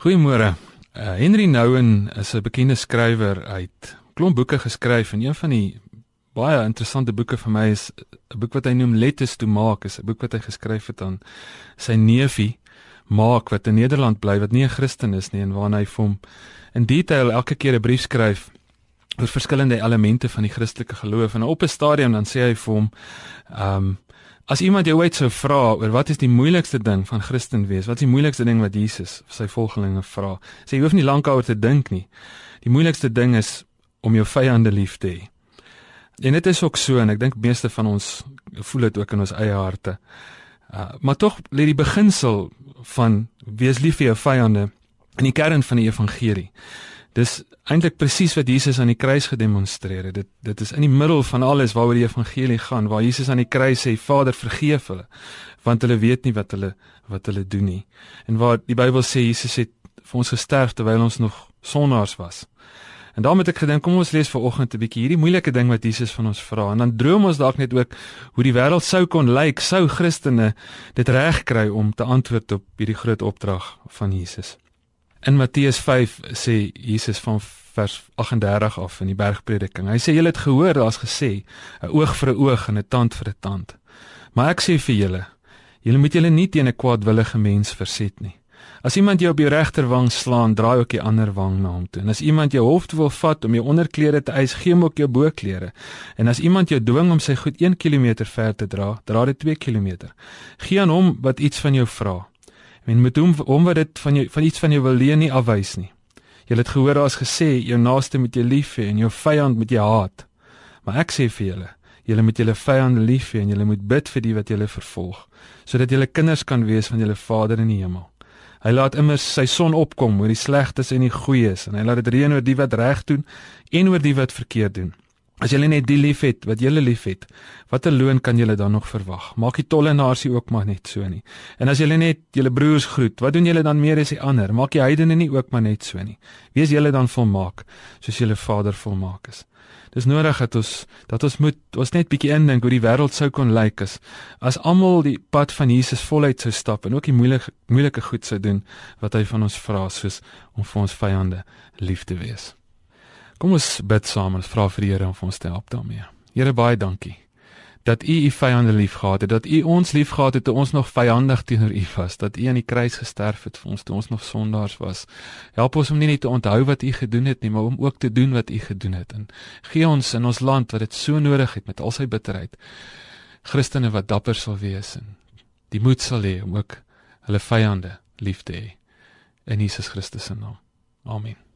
Goeiemôre. Uh, Henry Nouwen is 'n bekende skrywer. Uit klomp boeke geskryf en een van die baie interessante boeke vir my is 'n boek wat hy noem Letters to Mark, is 'n boek wat hy geskryf het aan sy neefie Mark wat in Nederland bly wat nie 'n Christen is nie en waarna hy hom in detail elke keer 'n brief skryf oor verskillende elemente van die Christelike geloof. En op 'n stadium dan sê hy vir hom ehm um, As iemand jou ooit sou vra oor wat is die moeilikste ding van Christen wees? Wat is die moeilikste ding wat Jesus vir sy volgelinge vra? Sê jy hoef nie lank daaroor te dink nie. Die moeilikste ding is om jou vyande lief te hê. En dit is ook so en ek dink meeste van ons voel dit ook in ons eie harte. Uh, maar tog lê die beginsel van wees lief vir jou vyande in die kern van die evangelie. Dis eintlik presies wat Jesus aan die kruis gedemonstreer het. Dit dit is in die middel van alles waaroor die evangelie gaan, waar Jesus aan die kruis sê Vader vergeef hulle want hulle weet nie wat hulle wat hulle doen nie. En waar die Bybel sê Jesus het vir ons gesterf terwyl ons nog sondaars was. En daarom het ek gedink kom ons lees vanoggend 'n bietjie hierdie moeilike ding wat Jesus van ons vra en dan droom ons dalk net ook hoe die wêreld sou kon lyk sou Christene dit reg kry om te antwoord op hierdie groot opdrag van Jesus. In Matteus 5 sê Jesus van vers 38 af in die bergprediking. Hy sê julle het gehoor daar's gesê 'n oog vir 'n oog en 'n tand vir 'n tand. Maar ek sê vir julle, julle moet julle nie teen 'n kwaadwillige mens verset nie. As iemand jou op jou regterwang slaan, draai ook die ander wang na hom toe. En as iemand jou hoofd wil vat om jou onderklere te eis, gee hom ook jou boklere. En as iemand jou dwing om sy goed 1 km ver te dra, dra dit 2 km. Gee aan hom wat iets van jou vra. Men moet hom om wat dit van jou van iets van jou wil leen nie afwys nie. Jy het gehoor daar's gesê jou naaste moet jy lief hê en jou vyand moet jy haat. Maar ek sê vir julle, julle moet julle vyande lief hê en julle moet bid vir die wat julle vervolg, sodat julle kinders kan wees van julle Vader in die hemel. Hy laat immer sy son opkom oor die slegtes en die goeies en hy laat dit reën oor die wat reg doen en oor die wat verkeerd doen. As julle net die liefhet wat julle liefhet, watter loon kan julle dan nog verwag? Maak die tollenaars ook maar net so nie. En as julle net julle broers groet, wat doen julle dan meer as die ander? Maak die heidene nie ook maar net so nie. Wees julle dan volmaak soos julle Vader volmaak is. Dis nodig dat ons dat ons moet ons net bietjie indink hoe die wêreld sou kon lyk as as almal die pad van Jesus voluit sou stap en ook die moeilike moeilike goed sou doen wat hy van ons vra soos om vir ons vyande lief te wees. Kom ons bid saam en vra vir die Here om ons te help daarmee. Here baie dankie dat U U vyande liefgehad het, dat U ons liefgehad het toe ons nog vyandig teenoor U was, dat U aan die kruis gesterf het vir ons toe ons nog sondaars was. Help ons om nie net te onthou wat U gedoen het nie, maar om ook te doen wat U gedoen het. En gee ons in ons land wat dit so nodig het met al sy bitterheid, Christene wat dapper sal wees en die moed sal hê om ook hulle vyande lief te hê in Jesus Christus se naam. Amen.